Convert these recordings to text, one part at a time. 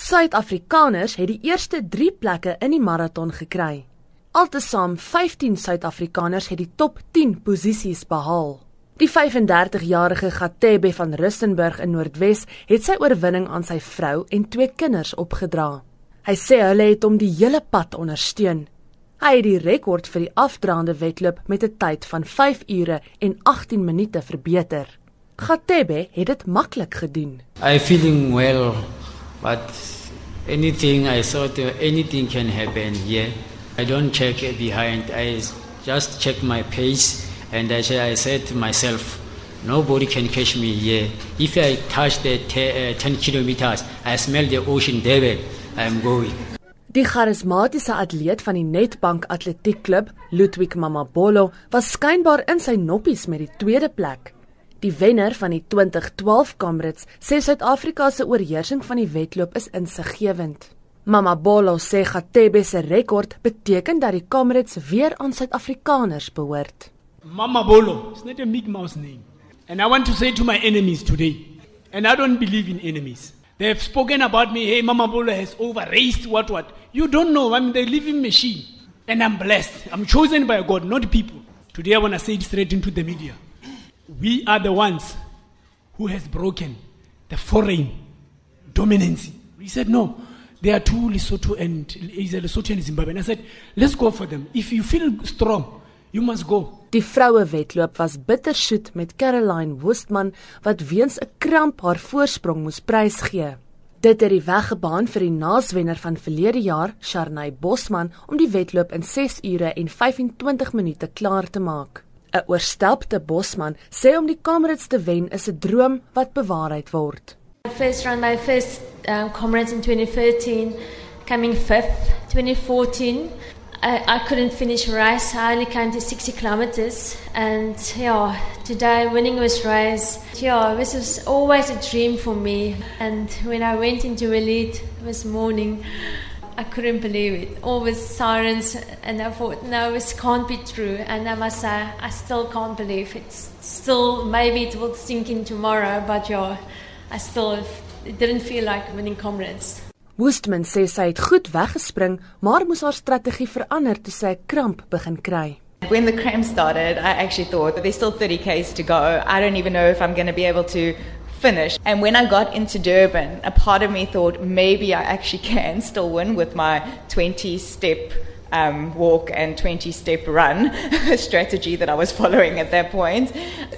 Suid-Afrikaners het die eerste 3 plekke in die maraton gekry. Altesaam 15 Suid-Afrikaners het die top 10 posisies behaal. Die 35-jarige Gatebe van Rustenburg in Noordwes het sy oorwinning aan sy vrou en twee kinders opgedra. Hy sê hulle het hom die hele pad ondersteun. Hy het die rekord vir die afdraande wedloop met 'n tyd van 5 ure en 18 minute verbeter. Gatebe het dit maklik gedoen. I feeling well, but anything I thought anything can happen here. I don't check behind. I just check my pace and I, say, I said to myself, nobody can catch me here. If I touch the te, uh, 10 kilometers, I smell the ocean devil. I'm going. Die charismatiese atleet van die Netbank Atletiekklub, Ludwig Mamabolo, was skynbaar in sy noppies met die tweede plek. Die wenner van die 2012 Comrades sê Suid-Afrika se oorheersing van die wedloop is insiggewend. Mama Bolo sê Gatebe se rekord beteken dat die Comrades weer aan Suid-Afrikaners behoort. Mama Bolo is not a big mouse name. And I want to say to my enemies today, and I don't believe in enemies. They have spoken about me, hey, Mama Bolo has overraced what what. You don't know, I'm the living machine. And I'm blessed. I'm chosen by God, not people. Today I want to say it straight into the media. We are the ones who has broken the foreign dominance. He said, no, there are two Lesotho and is Lesotho and Zimbabwe. And I said, let's go for them. If you feel strong, you must go. Die vroue wedloop was bittersoet met Caroline Woestman wat weens 'n kramp haar voorsprong moes prysgee. Dit het die weg gebaan vir die naaswenner van verlede jaar, Sharnay Bosman, om die wedloop in 6 ure en 25 minute klaar te maak. 'n Oorstelpte Bosman sê om die Comrades te wen is 'n droom wat bewaarheid word. First run my first um, Comrades in 2013, coming fifth. 2014, I, I couldn't finish race. I only came to 60 kilometers, and yeah, today winning this race, yeah, this was always a dream for me. And when I went into elite this morning. I couldn't believe it. All the sirens, and I thought, no, this can't be true. And I must say, I still can't believe it. Still, maybe it will sink in tomorrow, but yeah, I still, it didn't feel like winning comrades. Woestman sê sy het goed weggespring, maar moes haar strategie verander toe sy 'n kramp begin kry. When the cramp started, I actually thought there's still 30 k's to go. I don't even know if I'm going to be able to finish. And when I got into Durban, a part of me thought maybe I actually can still win with my 20 step um, walk and 20 step run strategy that I was following at that point.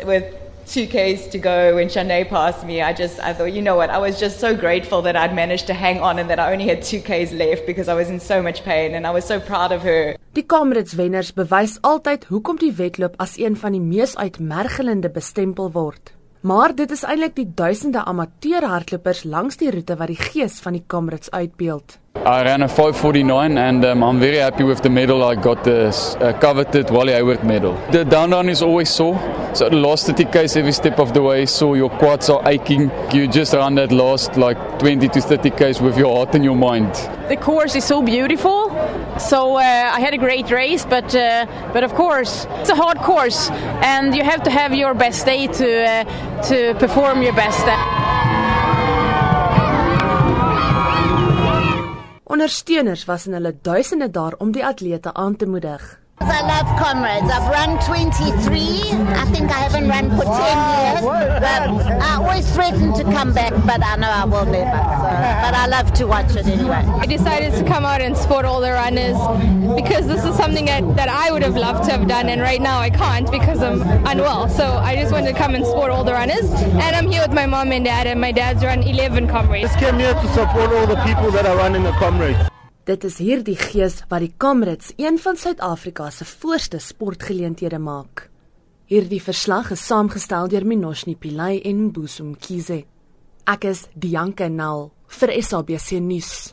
With 2Ks to go when Shanae passed me, I just, I thought, you know what, I was just so grateful that I'd managed to hang on and that I only had 2Ks left because I was in so much pain and I was so proud of her. Die Comrades wenners bewys altyd hoekom die wedloop as een van die mees uitmergelende bestempel word. Maar dit is eintlik die duisende amateurhardlopers langs die roete wat die gees van die Comrades uitbeeld. I ran a 549 and um, I'm very happy with the medal I got the uh, coveted Wally Hayward medal. The down down is always sore. So the last 30 k's every step of the way so your quads are aching. You just run that last like 20 to 30 k's with your heart and your mind. The course is so beautiful. So uh, I had a great race but uh, but of course it's a hard course and you have to have your best day to uh, to perform your best. Ondersteuners was in hulle duisende daar om die atlete aan te moedig. I love comrades. I've run 23. I think I haven't run for 10 years. But I always threaten to come back, but I know I will never. So, but I love to watch it anyway. I decided to come out and support all the runners because this is something that, that I would have loved to have done, and right now I can't because I'm unwell. So I just wanted to come and support all the runners. And I'm here with my mom and dad, and my dad's run 11 comrades. I just came here to support all the people that are running the comrades. Dit is hierdie gees wat die Comrades een van Suid-Afrika se voorste sportgeleenthede maak. Hierdie verslag is saamgestel deur Minoshni Pillay en Mbusum Kize. Ek is Dianke Nal vir SABC nuus.